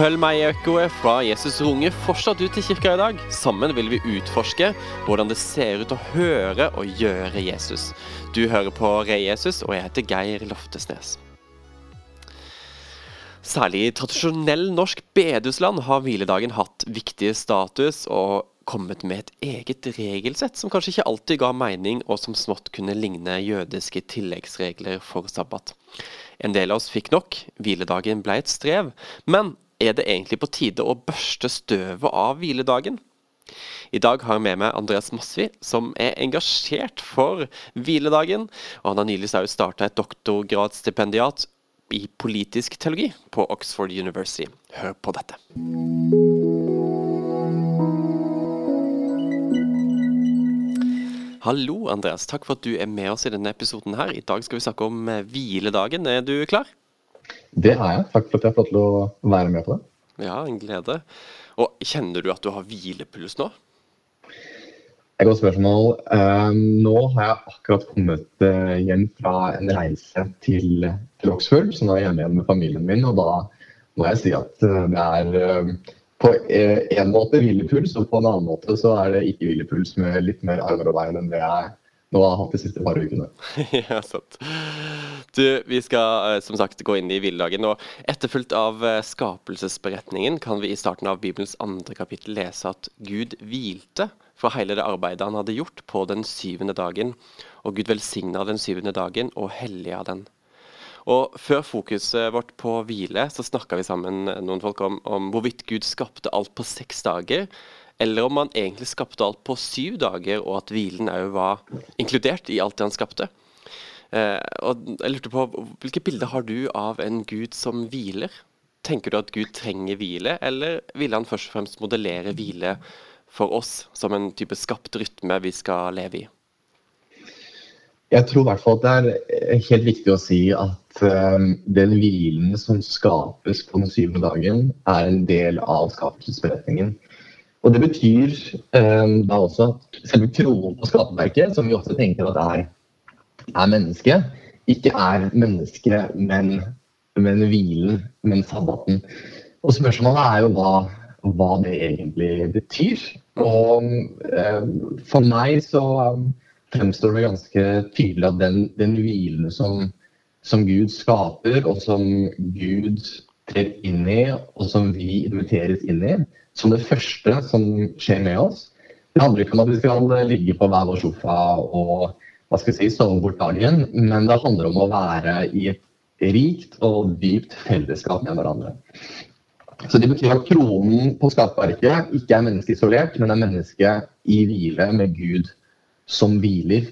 Følg meg i ekkoet fra Jesus Runge fortsatt ut til kirka i dag. Sammen vil vi utforske hvordan det ser ut å høre og gjøre Jesus. Du hører på Re Jesus, og jeg heter Geir Loftesnes. Særlig i tradisjonell norsk bedehusland har hviledagen hatt viktig status og kommet med et eget regelsett som kanskje ikke alltid ga mening, og som smått kunne ligne jødiske tilleggsregler for sabbat. En del av oss fikk nok, hviledagen ble et strev. Men er det egentlig på tide å børste støvet av hviledagen? I dag har jeg med meg Andreas Masvi, som er engasjert for hviledagen. Og han har nylig starta et doktorgradsstipendiat i politisk teologi på Oxford University. Hør på dette. Hallo, Andreas. Takk for at du er med oss i denne episoden her. I dag skal vi snakke om hviledagen. Er du klar? Det er jeg. Takk for at jeg har fått til å være med på det. Ja, en glede. Og Kjenner du at du har hvilepuls nå? Et godt spørsmål. Uh, nå har jeg akkurat kommet uh, hjem fra en reise til, til, Oxford, så nå er jeg hjemme igjen med familien min. Og da må jeg si at uh, det er på en måte hvilepuls, og på en annen måte så er det ikke hvilepuls med litt mer armer og bein enn det jeg nå har hatt de siste par ukene. ja, sant. Du, vi skal eh, som sagt gå inn i hviledagen. og Etterfulgt av eh, skapelsesberetningen kan vi i starten av Bibelens andre kapittel lese at Gud hvilte fra hele det arbeidet han hadde gjort på den syvende dagen. Og Gud velsigna den syvende dagen og helliga den. Og Før fokuset vårt på hvile, så snakka vi sammen noen folk om, om hvorvidt Gud skapte alt på seks dager eller om han egentlig skapte alt på syv dager, og at hvilen òg var inkludert i alt det han skapte. Eh, og jeg lurte på, Hvilke bilder har du av en gud som hviler? Tenker du at Gud trenger hvile, eller ville han først og fremst modellere hvile for oss som en type skapt rytme vi skal leve i? Jeg tror i hvert fall at det er helt viktig å si at um, den hvilen som skapes på den syvende dagen, er en del av skapelsesberetningen. Og Det betyr um, da også at selve troen på skaperverket, som vi ofte tenker at er, er menneske, ikke er menneske, men, men hvilen, men sabbaten. Og Spørsmålet er jo hva, hva det egentlig betyr. Og um, For meg så um, fremstår det ganske tydelig at den, den hvilen som, som Gud skaper, og som Gud trer inn i, og som vi inviteres inn i, som det første som skjer med oss. Det handler ikke om at vi skal ligge på hver vår sofa og hva skal jeg si, sove bort dagen, men det handler om å være i et rikt og dypt fellesskap med hverandre. Så Det betyr at kronen på skapverket ikke er menneskeisolert, men er mennesket i hvile med Gud som hviler.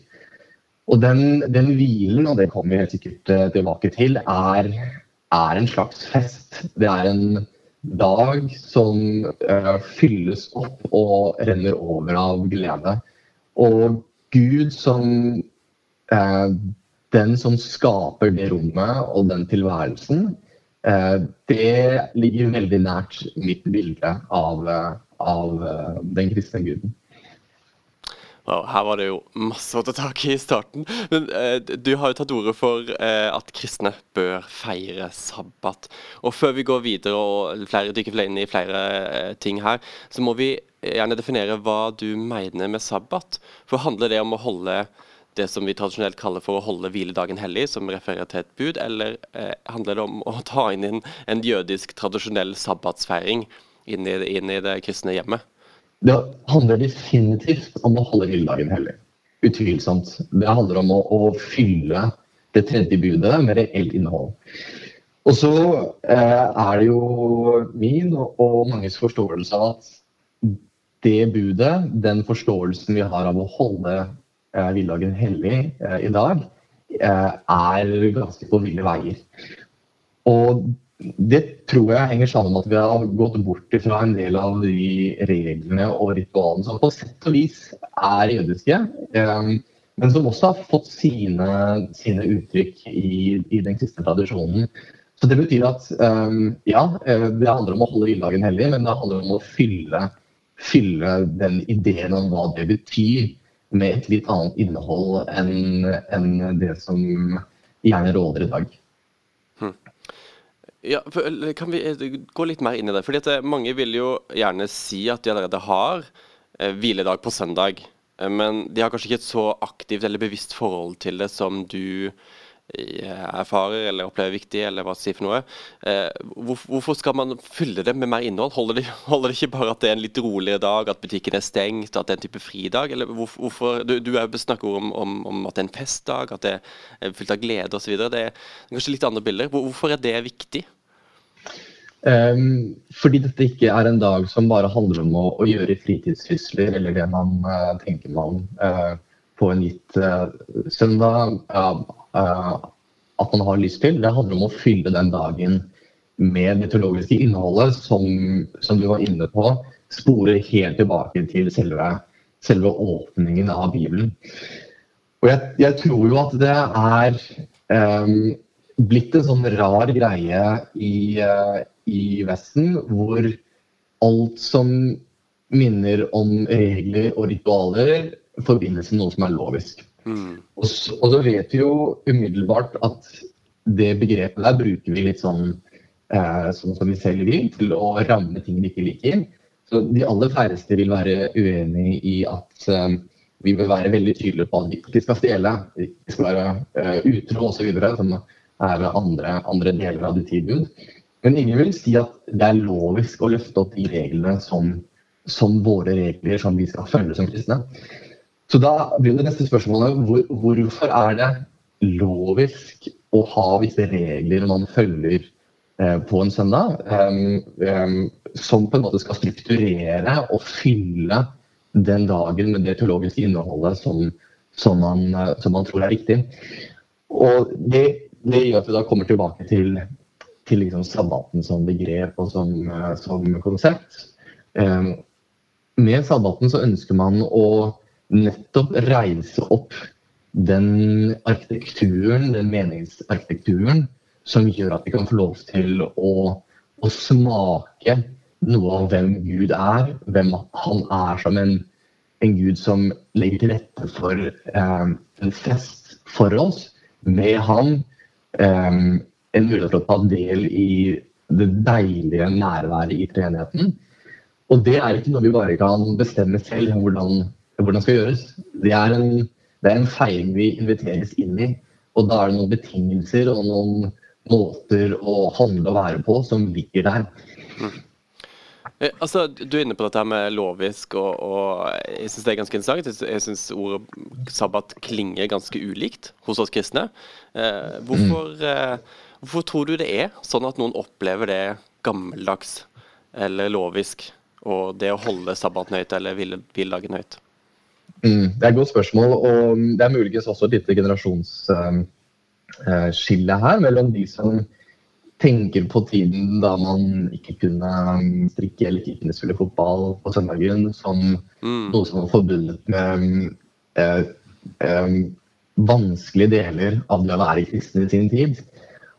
Og den, den hvilen, og det kommer vi helt sikkert eh, tilbake til, er, er en slags fest. Det er en dag som uh, fylles opp og renner over av glede. Og Gud som uh, den som skaper det rommet og den tilværelsen, uh, det ligger veldig nært mitt bilde av, av den kristne guden. Wow, her var det jo masse å ta tak i i starten. Men eh, du har jo tatt ordet for eh, at kristne bør feire sabbat. Og før vi går videre og flere, dykker inn i flere eh, ting her, så må vi gjerne definere hva du mener med sabbat. For handler det om å holde det som vi tradisjonelt kaller for å holde hviledagen hellig, som refererer til et bud, eller eh, handler det om å ta inn en, en jødisk tradisjonell sabbatsfeiring inn i, inn i det kristne hjemmet? Det handler definitivt om å holde hviledagen hellig. Utvilsomt. Det handler om å, å, fylle det tredje budet med reelt innhold. Og så eh, er det jo min og, og manges forståelse av at det budet, den forståelsen vi har av å holde eh, hviledagen hellig eh, i dag, eh, er ganske på ville veier. Og det tror jeg henger sammen med at vi har gått bort fra en del av de reglene og ritualene som på sett og vis er jødiske, ehm, men som også har fått sine, sine uttrykk i, i, den kristne tradisjonen. Så Det betyr at ehm, ja, eh, det handler om å holde hviledagen hellig, men det handler om å fylle, fylle den ideen om hva det betyr, med et litt annet innhold enn, enn det som gjerne råder i dag. Ja, Kan vi gå litt mer inn i det? Fordi at Mange vil jo gjerne si at de allerede har eh, hviledag på søndag. Men de har kanskje ikke et så aktivt eller bevisst forhold til det som du erfarer eller opplever viktig, eller hva det sier for noe. Eh, hvorfor skal man fylle det med mer innhold? Holder det, holder det, ikke bare at det er en litt roligere dag, at butikken er stengt, at det er en type fridag? Eller hvorfor, Du, du snakker om, om, om, at det er en festdag, at det er fylt av glede osv. Det er kanskje litt andre bilder. Hvorfor er det viktig? Um, fordi dette ikke er en dag som bare handler om å, å gjøre fritidssysler, eller det man uh, tenker man uh, på en gitt uh, søndag. Eh, at man har lyst til. Det handler om å fylle den dagen med det teologiske innholdet som, som, du var inne på, sporer helt tilbake til selve, selve åpningen av Bibelen. Og jeg, jeg, tror jo at det er um, blitt en sånn rar greie i, uh, i Vesten, hvor alt som minner om regler og ritualer, forbindes med noe som er lovisk. Mm. Og, så, og, så, vet vi jo umiddelbart at det begrepet der bruker vi litt sånn, eh, sånn som vi selv vil, til å ramme ting vi ikke liker. Så de aller færreste vil være uenig i at eh, vi vil være veldig tydelige på at vi ikke skal stjele, vi skal være eh, utro osv., som er andre, andre deler av det tilbud. Men ingen vil si at det er lovisk å løfte opp de reglene som, som våre regler som vi skal følge som kristne. Så da blir det neste spørsmålet hvor, hvorfor er det lovisk å ha visse regler man følger eh, på en søndag, um, um, som på en måte skal strukturere og fylle den dagen med det teologiske innholdet som, som, man, som man, tror er riktig. Og det, det, gjør at vi da kommer tilbake til, til liksom sabbaten som begrep og som, eh, som konsept. Um, med sabbaten så ønsker man å nettopp reise opp den arkitekturen, den meningsarkitekturen, som gjør at vi kan få lov til å, å smake noe av hvem Gud er, hvem han er som en, en Gud som legger til rette for eh, en fest for oss, med han. Eh, en mulighet for å ta del i det deilige nærværet i treenigheten. Og det er ikke noe vi bare kan bestemme selv hvordan hvordan skal gjøres. Det er, en, det er en feiring vi inviteres inn i. Og da er det noen betingelser og noen måter å handle og være på som ligger der. Mm. Eh, altså, Du er inne på dette med lovisk, og, og jeg syns det er ganske interessant. Jeg syns ordet sabbat klinger ganske ulikt hos oss kristne. Eh, hvorfor, mm. eh, hvorfor, tror du det er sånn at noen opplever det gammeldags eller lovisk, og det å holde sabbaten høyt eller hviledagen høyt? Mm, det er et godt spørsmål. Og det er muligens også et lite generasjonsskille uh, uh, her mellom de som tenker på tiden da man ikke kunne um, strikke eller ikke kunne spille fotball på søndagen som mm. noe som var forbundet med um, vanskelige deler av det å være kristen i sin tid.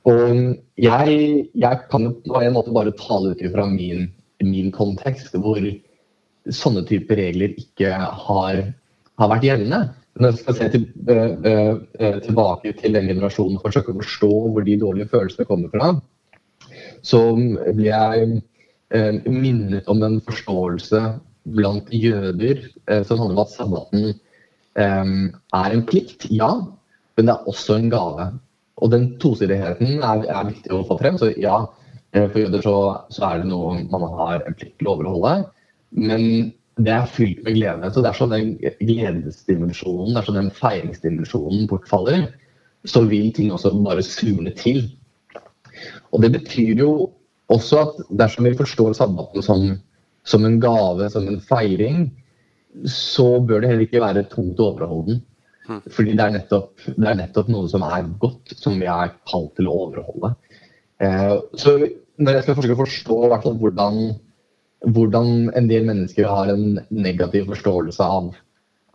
Og jeg, jeg kan på en måte bare tale ut fra min, min kontekst, hvor sånne typer regler ikke har har vært gjeldende. Når jeg skal se til, uh, uh, tilbake til den generasjonen og forsøke å forstå hvor de dårlige følelsene kommer fra, så blir jeg uh, minnet om en forståelse blant jøder som handler om at sabbaten er en plikt, ja, men det er også en gave. Og den tosidigheten er, er viktig å få frem. Så ja, for jøder så, så er det noe man har en plikt til å overholde. Men det er fylt med glede. Så dersom den gledesdimensjonen, dersom den feiringsdimensjonen bortfaller, så vil ting også bare surne til. Og det betyr jo også at dersom vi forstår sabbaten som, som en gave, som en feiring, så bør det heller ikke være tungt å overholde den. Hmm. Fordi det er, nettopp, det er, nettopp, noe som er godt, som vi er kalt til å overholde. Eh, så når jeg skal forsøke å forstå hvordan hvordan en del mennesker har en negativ forståelse av,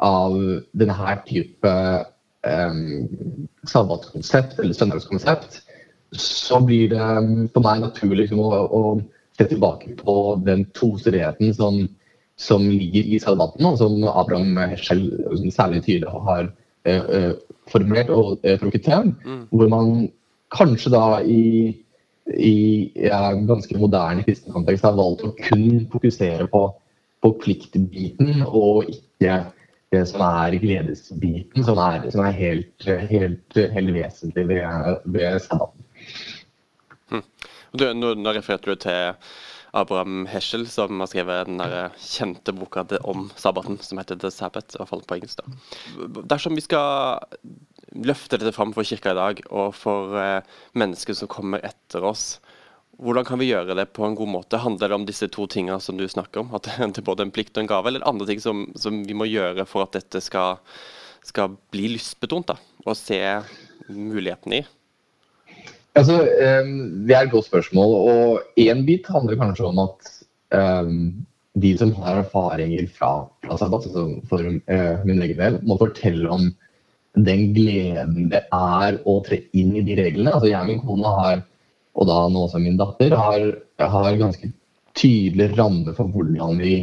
av denne type um, sabbatskonsept eller søndagskonsept, så blir det for meg naturlig liksom, å, å, se tilbake på den tosidigheten som, som ligger i sabbaten, og som Abraham Heschel særlig tydelig har uh, formulert og uh, trukket til, Mm. Hvor man kanskje da i i ja, ganske moderne kristen kontekst har valgt å kun fokusere på, på pliktbiten og ikke det som er gledesbiten, som er, som er helt, helt, helt, vesentlig ved, ved sabbaten. Du, nå, nå refererte du til Abraham Heschel, som har skrevet den der kjente boka om sabbaten, som heter The Sabbath, i hvert fall på engelsk. da. Dersom vi skal løfte dette fram for kirka i dag, og for eh, mennesker som kommer etter oss, hvordan kan vi gjøre det på en god måte? Handler det om disse to tingene som du snakker om? At det er både en plikt og en gave, eller andre ting som, som vi må gjøre for at dette skal, skal bli lystbetont, da, og se mulighetene i? Altså, Det er et godt spørsmål. og Én bit handler kanskje om at um, de som har erfaringer fra, fra sabbat, altså for uh, min egen del, må fortelle om den gleden det er å tre inn i de reglene. Altså Jeg og min kone har, og da nå også min datter, har, har ganske tydelige rammer for hvordan vi,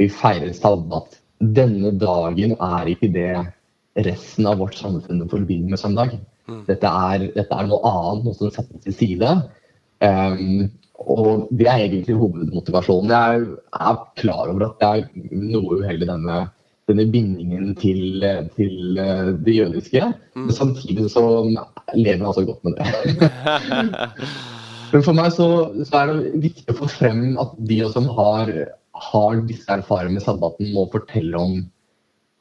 vi feirer sabbat. Denne dagen er ikke det resten av vårt samfunn forbinder med søndag. Mm. Dette er, dette er, noe annet, noe som settes til side. Um, og det er egentlig hovedmotivasjonen. Jeg er klar over at det er noe uheldig denne, denne bindingen til, til, eh, det jødiske. Mm. Samtidig så lever jeg altså godt med det. Men for meg så, så, er det viktig å få frem at de som har, har disse erfaringene med sabbaten, må fortelle om,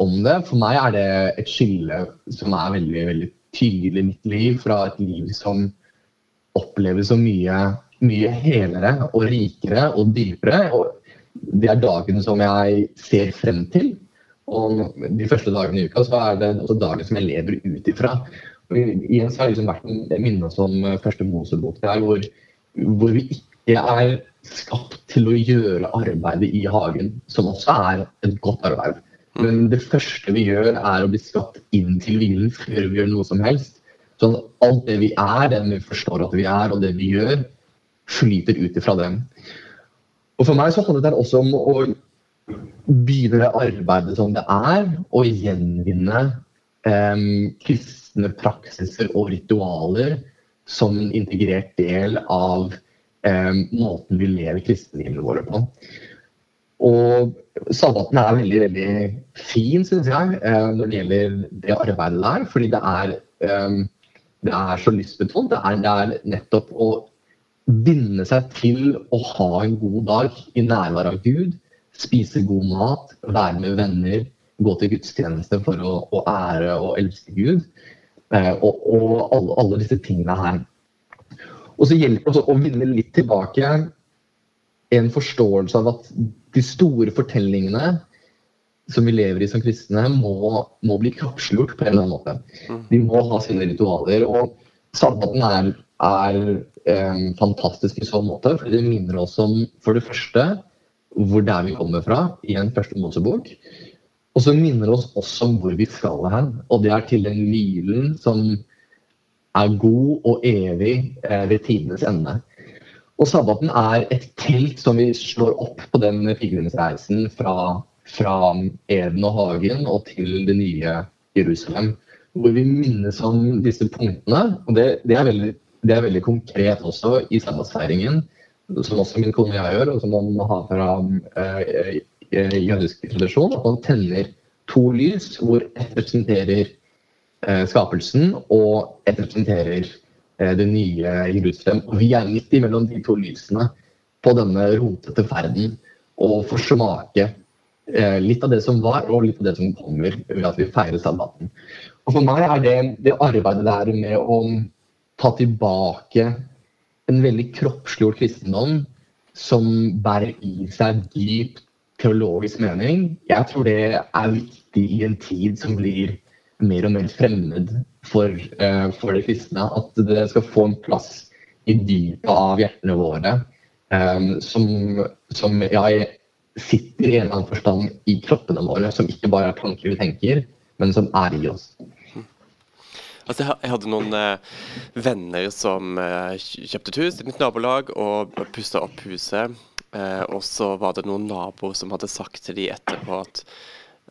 om det. For meg er det et skille som er veldig, veldig tydelig mitt liv fra et liv som oppleves så mye, mye helere og rikere og dypere. Og det er dagen som jeg ser frem til. Og de første dagene i uka så er det også dagen som jeg lever ut ifra. Igjen så har det liksom vært minnet minne som første Mosebok der, hvor, hvor vi ikke er skapt til å gjøre arbeidet i hagen, som også er et godt arbeid. Men det første vi gjør, er å bli skapt inn til hvilen før vi gjør noe som helst. Sånn at alt det vi er, det vi forstår at vi er, og det vi gjør, flyter ut ifra dem. Og For meg så handler det også om å begynne det arbeidet som det er, å gjenvinne eh, kristne praksiser og ritualer som en integrert del av eh, måten vi lever kristenlivet våre på. Og sabbaten er veldig veldig fin, syns jeg, eh, når det gjelder det arbeidet der. Fordi det er, det er så lystbetont. Det er, det er nettopp å binde seg til å ha en god dag i nærvær av Gud. Spise god mat, være med venner, gå til gudstjeneste for å, å ære og elske Gud. Eh, og, og alle, alle, disse tingene her. Og så hjelper det også å vinne litt tilbake en forståelse av at de store fortellingene som vi lever i som kristne, må, må bli kroppsliggjort på en eller annen måte. Mm. De må ha sine ritualer. Og sabbaten er, er eh, fantastisk i så måte, for det minner oss om for det første hvor det er vi kommer fra i en første Mosebok. Og så minner det oss også om hvor vi skal hen. Og det er til den hvilen som er god og evig eh, ved tidenes ende. Og sabbaten er et telt som vi slår opp på den pilegrimsreisen fra, fra Eden og hagen og til det nye Jerusalem. Hvor vi minnes om disse punktene. og Det, det, er, veldig, det er, veldig, konkret også i sabbatsfeiringen, som også min kone og jeg gjør, og som man har fra eh, eh, jødisk tradisjon. At man tenner to lys, hvor ett representerer eh, skapelsen og ett representerer det nye Jerusalem. Og vi er midt imellom de to lysene på denne rotete ferden og får smake litt av det som var, og litt av det som kommer ved at vi feirer sabbaten. Og For meg er det, det arbeidet der med å ta tilbake en veldig kroppsliggjort kristendom som bærer i seg dyp teologisk mening. Jeg tror det er viktig i en tid som blir mer og mer fremmed for, uh, for det kristne. At det skal få en plass i dypet av hjertene våre um, som, som ja, sitter i en eller annen forstand i kroppene våre. Som ikke bare er tanker vi tenker, men som er i oss. Altså, jeg hadde noen eh, venner som eh, kjøpte et hus i et nabolag og pussa opp huset. Eh, og så var det noen naboer som hadde sagt til de etterpå at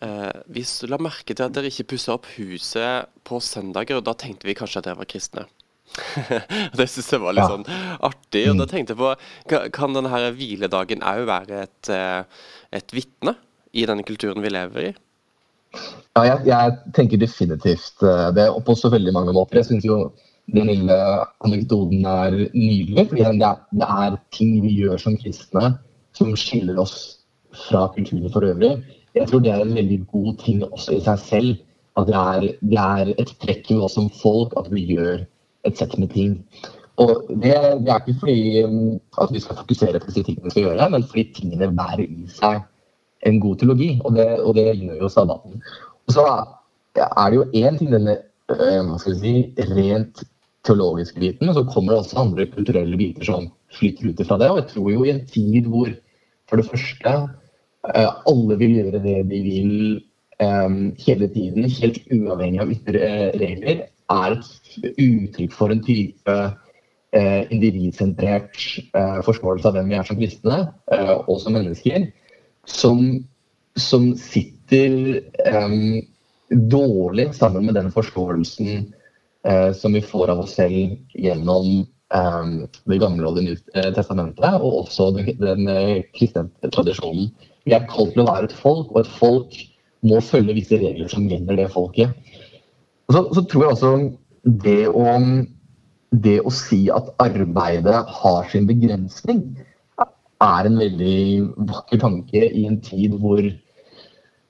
Eh, vi la merke til at dere ikke pussa opp huset på søndager, og da tenkte vi kanskje at dere var kristne. det syns jeg var litt sånn artig. Og da mm. tenkte jeg på Kan denne hviledagen òg være et, et vitne i denne kulturen vi lever i? Ja, jeg, jeg tenker definitivt eh, det. Og på så veldig mange måter. Jeg syns jo den lille anekdoten er nydelig. fordi det er, det er ting vi gjør som kristne som skiller oss fra kulturen for øvrig. Jeg tror det er en veldig god ting også i seg selv. At det er, det er et trekk ved oss som folk at vi gjør et sett med ting. Og det, det, er ikke fordi um, at vi skal fokusere på disse tingene vi skal gjøre, men fordi tingene bærer i seg en god teologi, og det, og det gjør jo sabbaten. Og så er det jo én ting, denne øh, hva skal si, rent teologiske biten, men så kommer det også andre kulturelle biter som flytter ut fra det. Og jeg tror jo i en tid hvor for det første øh, alle vil gjøre det de vil um, hele tiden, helt uavhengig av ytre regler, er et uttrykk for en type individsentrert forståelse av hvem vi er som kristne og som mennesker, som, som sitter um, dårlig sammen med den forståelsen som vi får av oss selv gjennom um, Det gamle og Det nye testamentet, og også den, den kristne tradisjonen. Vi er kalt til å være et folk, og et folk må følge visse regler som gjelder det folket. Så, så tror jeg også det å, det å si at arbeidet har sin begrensning, er en veldig vakker tanke i en tid hvor,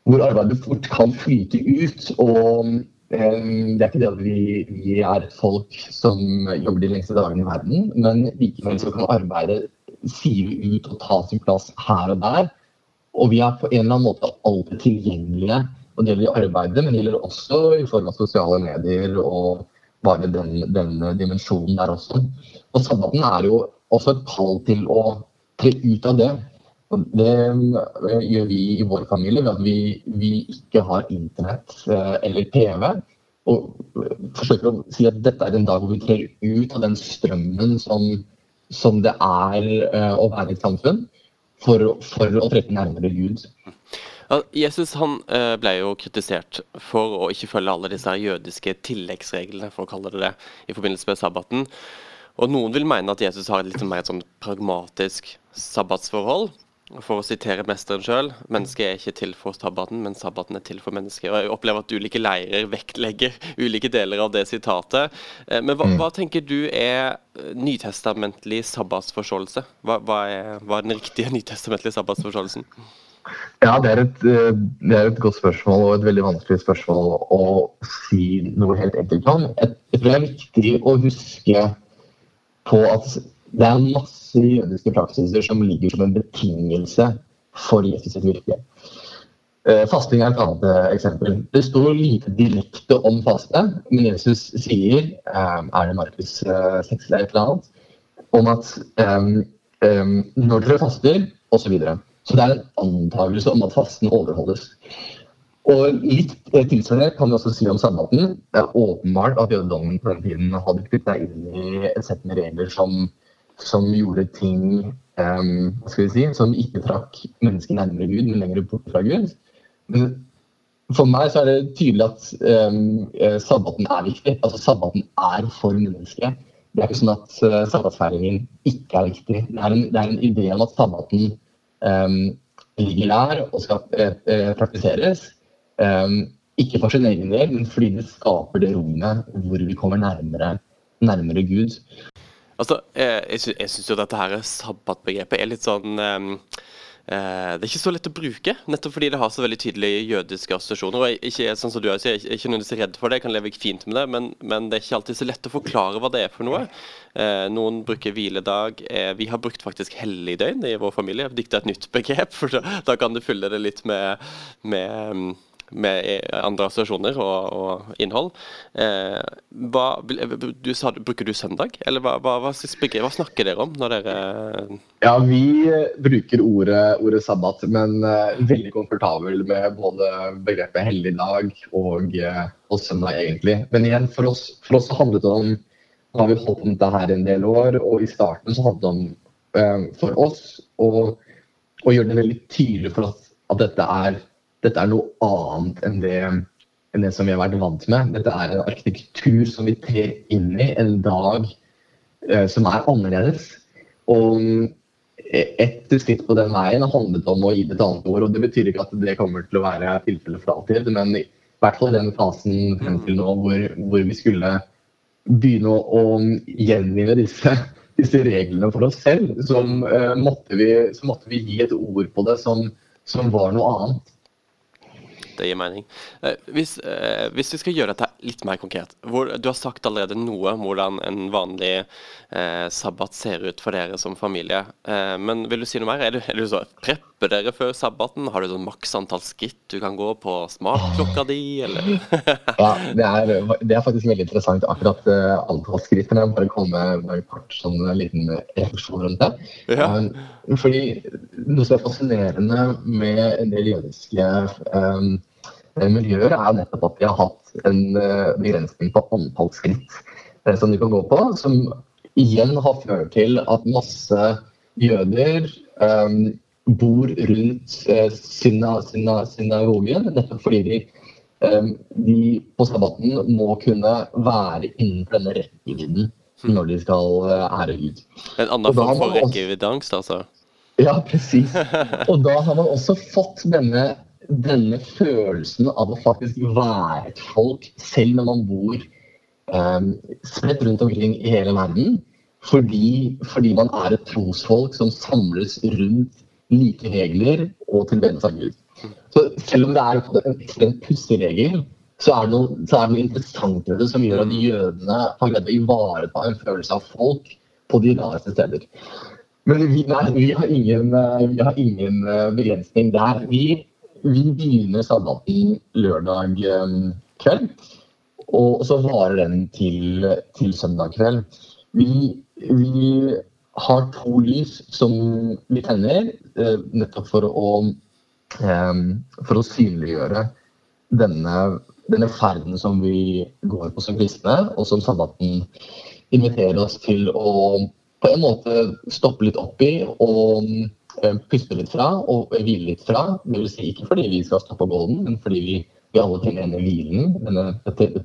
hvor arbeidet fort kan flyte ut. Og eh, det er ikke det at vi, vi, er et folk som jobber de lengste dagene i verden, men likevel så kan arbeidet sive ut og ta sin plass her og der. Og vi er på en eller annen måte alltid tilgjengelige. Og det gjelder i arbeidet, men det gjelder også i form av sosiale medier og bare den, den dimensjonen der også. Og sabbaten er jo også et kall til å tre ut av det. Og det eh, gjør vi i vår familie ved at vi, vi ikke har internett eh, eller TV. Og forsøker å si at dette er en dag hvor vi trer ut av den strømmen som, som det er eh, å være i et samfunn for, for å trekke nærmere Gud. Jesus han eh, ble jo kritisert for å ikke følge alle disse jødiske tilleggsreglene, for å kalle det det, i forbindelse med sabbaten. Og Noen vil mene at Jesus har et litt mer sånn pragmatisk sabbatsforhold. For å sitere mesteren sjøl, mennesket er ikke til for sabbaten, men sabbaten er til for mennesket. Og Jeg opplever at ulike leirer vektlegger ulike deler av det sitatet. Eh, men hva, mm. hva tenker du er eh, nytestamentlig sabbatsforståelse? Hva, hva, er, hva er den riktige nytestamentlige sabbatsforståelsen? Ja, det er, et, eh, det er, et, godt spørsmål og et veldig vanskelig spørsmål å si noe helt enkelt om. Jeg tror det er viktig å huske på at det er masse jødiske praksiser som ligger som en betingelse for Jesus' sitt virke. Eh, fasting er et annet eh, eksempel. Det står lite direkte om faste, men Jesus sier, eh, er det Markus 6 eller et eller annet, om at um, når dere faster, osv. Så, videre. så det er en antakelse om at fasten overholdes. Og litt tilsvarende kan vi også si om sabbaten. Det er åpenbart at jødedommen på den tiden hadde knyttet inn i et sett med regler som som gjorde ting um, skal vi si, som ikke trakk mennesket nærmere Gud, men lenger bort fra Gud. For meg så er det tydelig at um, sabbaten er viktig. Altså Sabbaten er for mennesket. Det er ikke sånn at uh, sabbatsfeiringen ikke er viktig. Det er en, det er en idé om at sabbaten um, ligger der og skal uh, praktiseres. Um, ikke for sin egen del, men fordi det skaper det rommet hvor vi kommer nærmere, nærmere Gud. Altså, jeg, jeg syns jo dette her sabbatbegrepet er litt sånn um, uh, Det er ikke så lett å bruke, nettopp fordi det har så veldig tydelige jødiske assosiasjoner. og jeg, ikke, sånn som du sier, jeg er ikke nødvendigvis redd for det, jeg kan leve fint med det, men, men, det er ikke alltid så lett å forklare hva det er for noe. Uh, noen bruker hviledag. Uh, vi har brukt faktisk helligdøgn i vår familie. Dikta et nytt begrep, for da, da, kan du fylle det litt med, med um, med andre assosiasjoner og, og, innhold. Eh, hva, du sa, bruker du søndag, eller hva, hva, hva, snakker dere om når dere Ja, vi bruker ordet, ordet sabbat, men eh, veldig komfortabel med både begrepet helligdag og, uh, og, søndag, egentlig. Men igjen, for oss, for oss handlet det om Nå har vi holdt på med dette her en del år, og i starten så handlet det om eh, for oss å gjøre det veldig tydelig for oss at dette er dette er noe annet enn det enn det som vi har vært vant med. Dette er en arkitektur som vi trer inn i en dag eh, som er annerledes. Og ett skritt på den veien handlet om å gi det et annet ord. og Det betyr ikke at det kommer til å være tilfellet for alltid, men i hvert fall i den fasen frem til nå hvor, hvor vi skulle begynne å, å gjenvinne disse, disse, reglene for oss selv, så, uh, måtte vi, så måtte vi gi et ord på det som, som var noe annet. Det gir mening. Eh, hvis, eh, hvis, vi skal gjøre dette litt mer konkret. Hvor, du har sagt allerede noe om hvordan en vanlig eh, sabbat ser ut for dere som familie. Eh, men vil du si noe mer? Er du, er du så, prepper dere før sabbaten? Har du sånn maks antall skritt du kan gå på smartklokka di, eller? ja, det er, det er, faktisk veldig interessant akkurat uh, antall skritt. Men jeg bare komme med en kort sånn liten refleksjon rundt det? Ja. Um, fordi noe som er fascinerende med en del jødiske um, miljøer, er nettopp at vi har hatt en uh, begrensning på antall skritt uh, som de kan gå på. Som igjen har ført til at masse jøder um, bor rundt uh, synagogen, nettopp fordi de, um, de på sabbaten må kunne være innenfor denne rekkevidden når de skal ære Gud. En annen form for rekkeviddeangst, altså? Ja, presis. Og da har man også fått denne, denne følelsen av å faktisk være et folk, selv når man bor um, spredt rundt omkring i hele verden. Fordi, fordi, man er et trosfolk som samles rundt like regler og tilbedelse av Gud. Så selv om det er en ekstremt pussig regel, så er, det noe, så noe interessant ved det som gjør at jødene har greid å ivareta en følelse av folk på de rareste steder. Men vi, nei, vi, har ingen, eh, vi, har ingen, eh, begrensning der. Vi, vi begynner sabbaten lørdag eh, kveld, og så varer den til, til søndag kveld. Vi, vi, har to lys som vi tenner, nettopp for å, for å synliggjøre denne, denne ferden som vi går på som kristne, og som sabbaten inviterer oss til å på en måte stoppe litt opp i og eh, puste litt fra og hvile litt fra. Det vil si ikke fordi vi skal stoppe golden, men fordi vi, vi alle trenger denne hvilen, denne,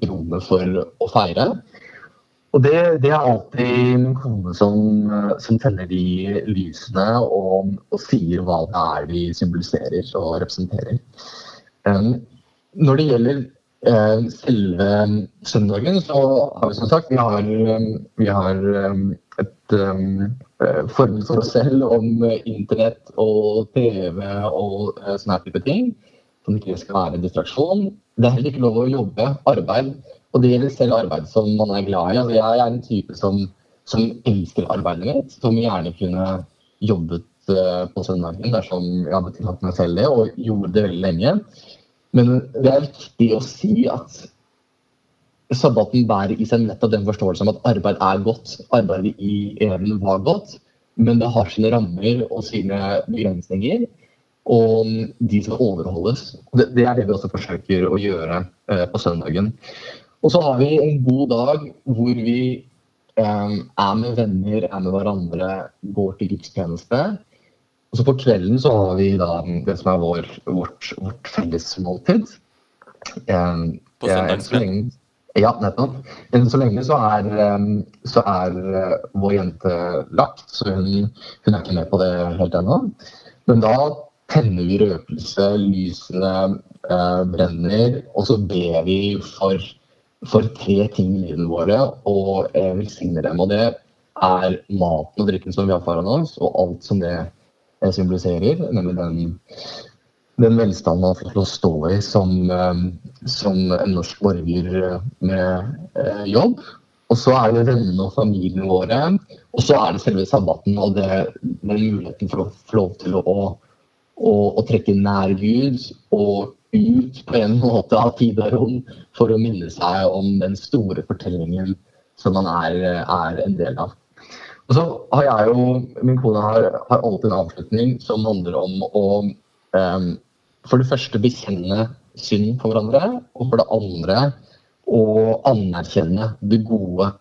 rommet for å feire. Og det, det, er alltid min kone som, som tenner de lysene og, og, sier hva det er de symboliserer og representerer. Um, når det gjelder uh, selve søndagen, så har vi som sagt vi har, um, vi har um, um, forme forhold for oss selv om eh, internett og TV og uh, sånne type ting. Som ikke skal være distraksjon. Det er heller ikke lov å jobbe, arbeid. Og det gjelder selv arbeid som man er glad i. Altså, jeg er en type som, som elsker arbeidet mitt, som gjerne kunne jobbet på søndagen dersom jeg hadde tillatt meg selv det, og gjorde det veldig lenge. Men det er viktig å si at sabbaten bærer i seg nettopp den forståelsen om at arbeid er godt. Arbeidet i evnen var godt, men det har sine rammer og sine begrensninger. Og de skal overholdes. Det, det er det vi også forsøker å gjøre eh, på søndagen. Og så har vi en god dag hvor vi eh, er med venner, er med hverandre, går til gudstjeneste. Og så på kvelden så har vi da det som er vår, vårt, vårt fellesmåltid. Eh, på søndagskvelden? Ja, nettopp. Enn så lenge så er, så er uh, vår jente lagt, så hun, hun, er ikke med på det helt ennå. Men da tenner vi røkelse, lysene eh, brenner, og så ber vi for, for tre ting i livet våre og uh, velsigner dem. Og det er maten og drikken som vi har foran oss, og alt som det symboliserer, nemlig den den velstanden man får til å stå i som, eh, som en norsk borger med eh, jobb. Og så er det vennene og familiene våre. Og så er det selve sabbaten og det, den muligheten for å få lov til å, å, å, trekke nær Gud og ut på en måte av tid og rom for å minne seg om den store fortellingen som man er, er en del av. Og så har jeg jo, Min kone har, har alltid en avslutning som handler om å um, for det første bekjenne synd for hverandre, og for det andre å anerkjenne det gode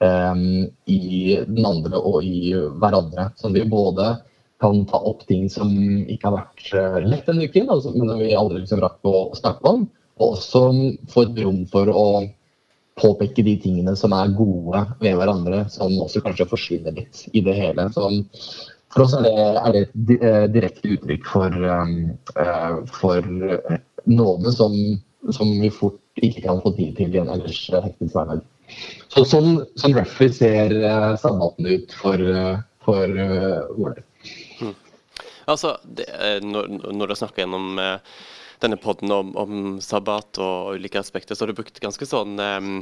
um, i den andre og i hverandre. Så vi både kan ta opp ting som ikke har vært uh, lett denne uken, altså, men vi aldri liksom rakk å snakke om. og også få et rom for å påpeke de tingene som er gode ved hverandre, som også kanskje forsvinner litt i det hele. Så for oss er det, er det et eh, direkte uttrykk for, um, for nåde som, som, vi fort ikke kan få tid til i en ellers hektisk hverdag. Så sånn, sånn roughly ser uh, sabbaten ut for, uh, for vår del. Mm. Altså, det, når, når, du snakker gjennom denne poden om, om, sabbat og ulike aspekter, så har du brukt ganske sånn um,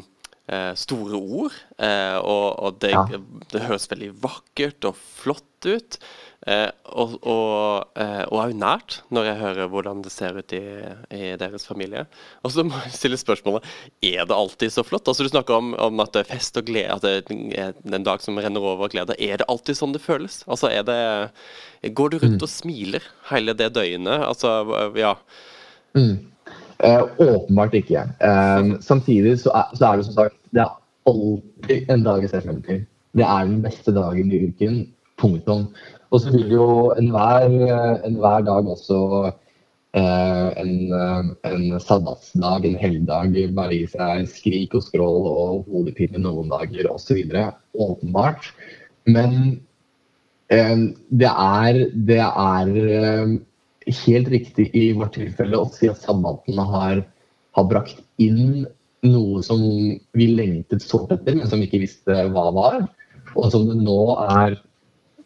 store ord. Og, og det, ja. det, høres veldig vakkert og flott ut. Uh, og, er jo nært, når jeg hører hvordan det ser ut i, i, deres familie. Og så må jeg stille spørsmålet er det alltid så flott. Altså Du snakker om, om at det er fest og glede, at det er en dag som renner over og glede. Er det alltid sånn det føles? Altså er det Går du rundt mm. og smiler hele det døgnet? Altså, ja. Mm. Eh, åpenbart ikke. Eh, samtidig så er, så er, det som sagt det er alltid en dag jeg ser frem til. Det er den beste dagen i uken. Punktum. Og så vil jo enhver enhver dag også eh, en, en sabbatsdag, en helligdag, bare gi seg skrik og skrål og hodepine noen dager osv. Åpenbart. Men det er, det er helt riktig i vårt tilfelle å si at sabbaten har, har, brakt inn noe som vi lengtet sårt etter, men som vi ikke visste hva var. Og som det nå er,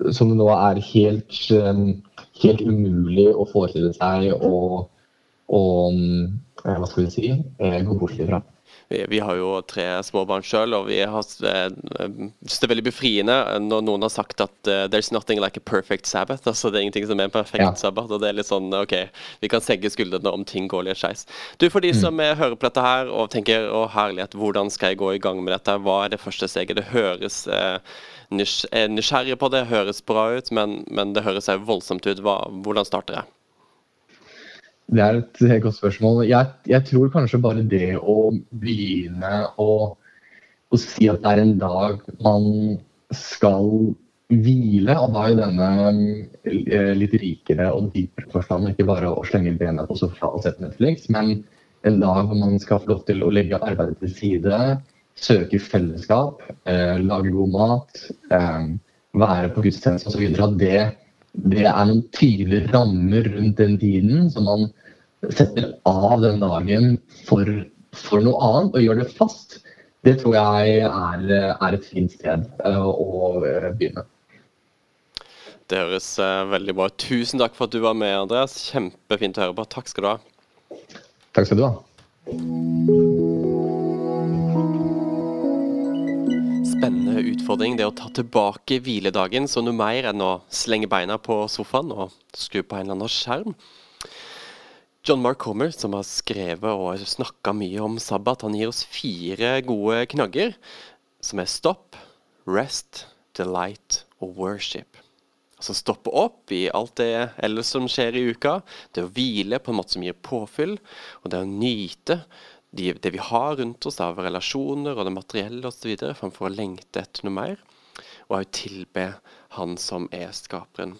det nå er helt, um, helt, umulig å forestille seg å, å eh, hva skal vi si, eh, gå bort ifra. Vi, har jo tre småbarn sjøl, og vi har eh, synes det er veldig befriende når noen har sagt at 'there's nothing like a perfect Sabbath'. altså Det er ingenting som er en perfekt ja. sabbat. og det er litt sånn, ok, Vi kan segge skuldrene om ting går litt skeis. Du, for de mm. som er, hører på dette her og tenker 'å herlighet, hvordan skal jeg gå i gang med dette', hva er det første steget? Det høres uh, nysgjerrig på det, høres bra ut, men, men det høres voldsomt ut. Hva, hvordan starter jeg? Det er et godt spørsmål. Jeg, jeg, tror kanskje bare det å begynne å, å, si at det er en dag man skal hvile, og da i denne eh, litt rikere og dypere forstand, ikke bare å slenge bena på sofaen og sette Netflix, men en dag hvor man skal få lov til å legge arbeidet til side, søke fellesskap, eh, lage god mat, eh, være på gudstjeneste osv. At det, det er noen tydelige rammer rundt den tiden som man setter av den dagen for, for noe annet og gjør det fast, det tror jeg er, er et fint sted eh, å begynne. Det høres uh, veldig bra ut. Tusen takk for at du var med, Andreas. Kjempefint å høre på. Takk skal du ha. Takk skal du ha. Spennende utfordring det å ta tilbake hviledagen så noe mer enn å slenge beina på sofaen og skru på en eller annen skjerm. John Mark Homer, som har skrevet og snakka mye om sabbat, han gir oss fire gode knagger, som er stopp, rest, delight og worship. Altså stoppe opp i alt det ellers som skjer i uka. Det å hvile på en måte som gir påfyll. Og det å nyte de, det vi har rundt oss av relasjoner og det materielle osv., framfor å lengte etter noe mer. Og å tilbe Han som er skaperen.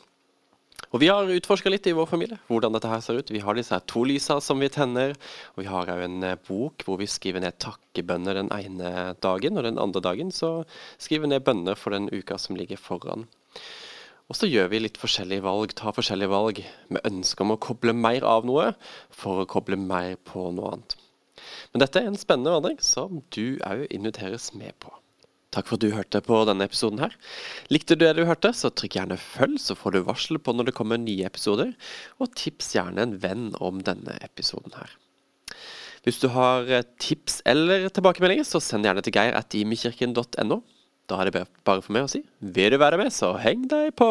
Og Vi har utforska litt i vår familie hvordan dette her ser ut. Vi har disse her to lysa som vi tenner. Og vi har òg en eh, bok hvor vi skriver ned takkebønner den ene dagen. Og den andre dagen så skriver vi ned bønner for den uka som ligger foran. Og så gjør vi litt forskjellige valg, tar forskjellige valg med ønske om å koble mer av noe for å koble mer på noe annet. Men dette er en spennende vandring som du òg inviteres med på. Takk for at du hørte på denne episoden her. Likte du det du hørte, så trykk gjerne følg, så får du varsel på når det kommer nye episoder. Og tips gjerne en venn om denne episoden her. Hvis du har eh, tips eller tilbakemeldinger, så send gjerne til geir at imekirken.no. Da er det bare for meg å si vil du være med, så heng deg på!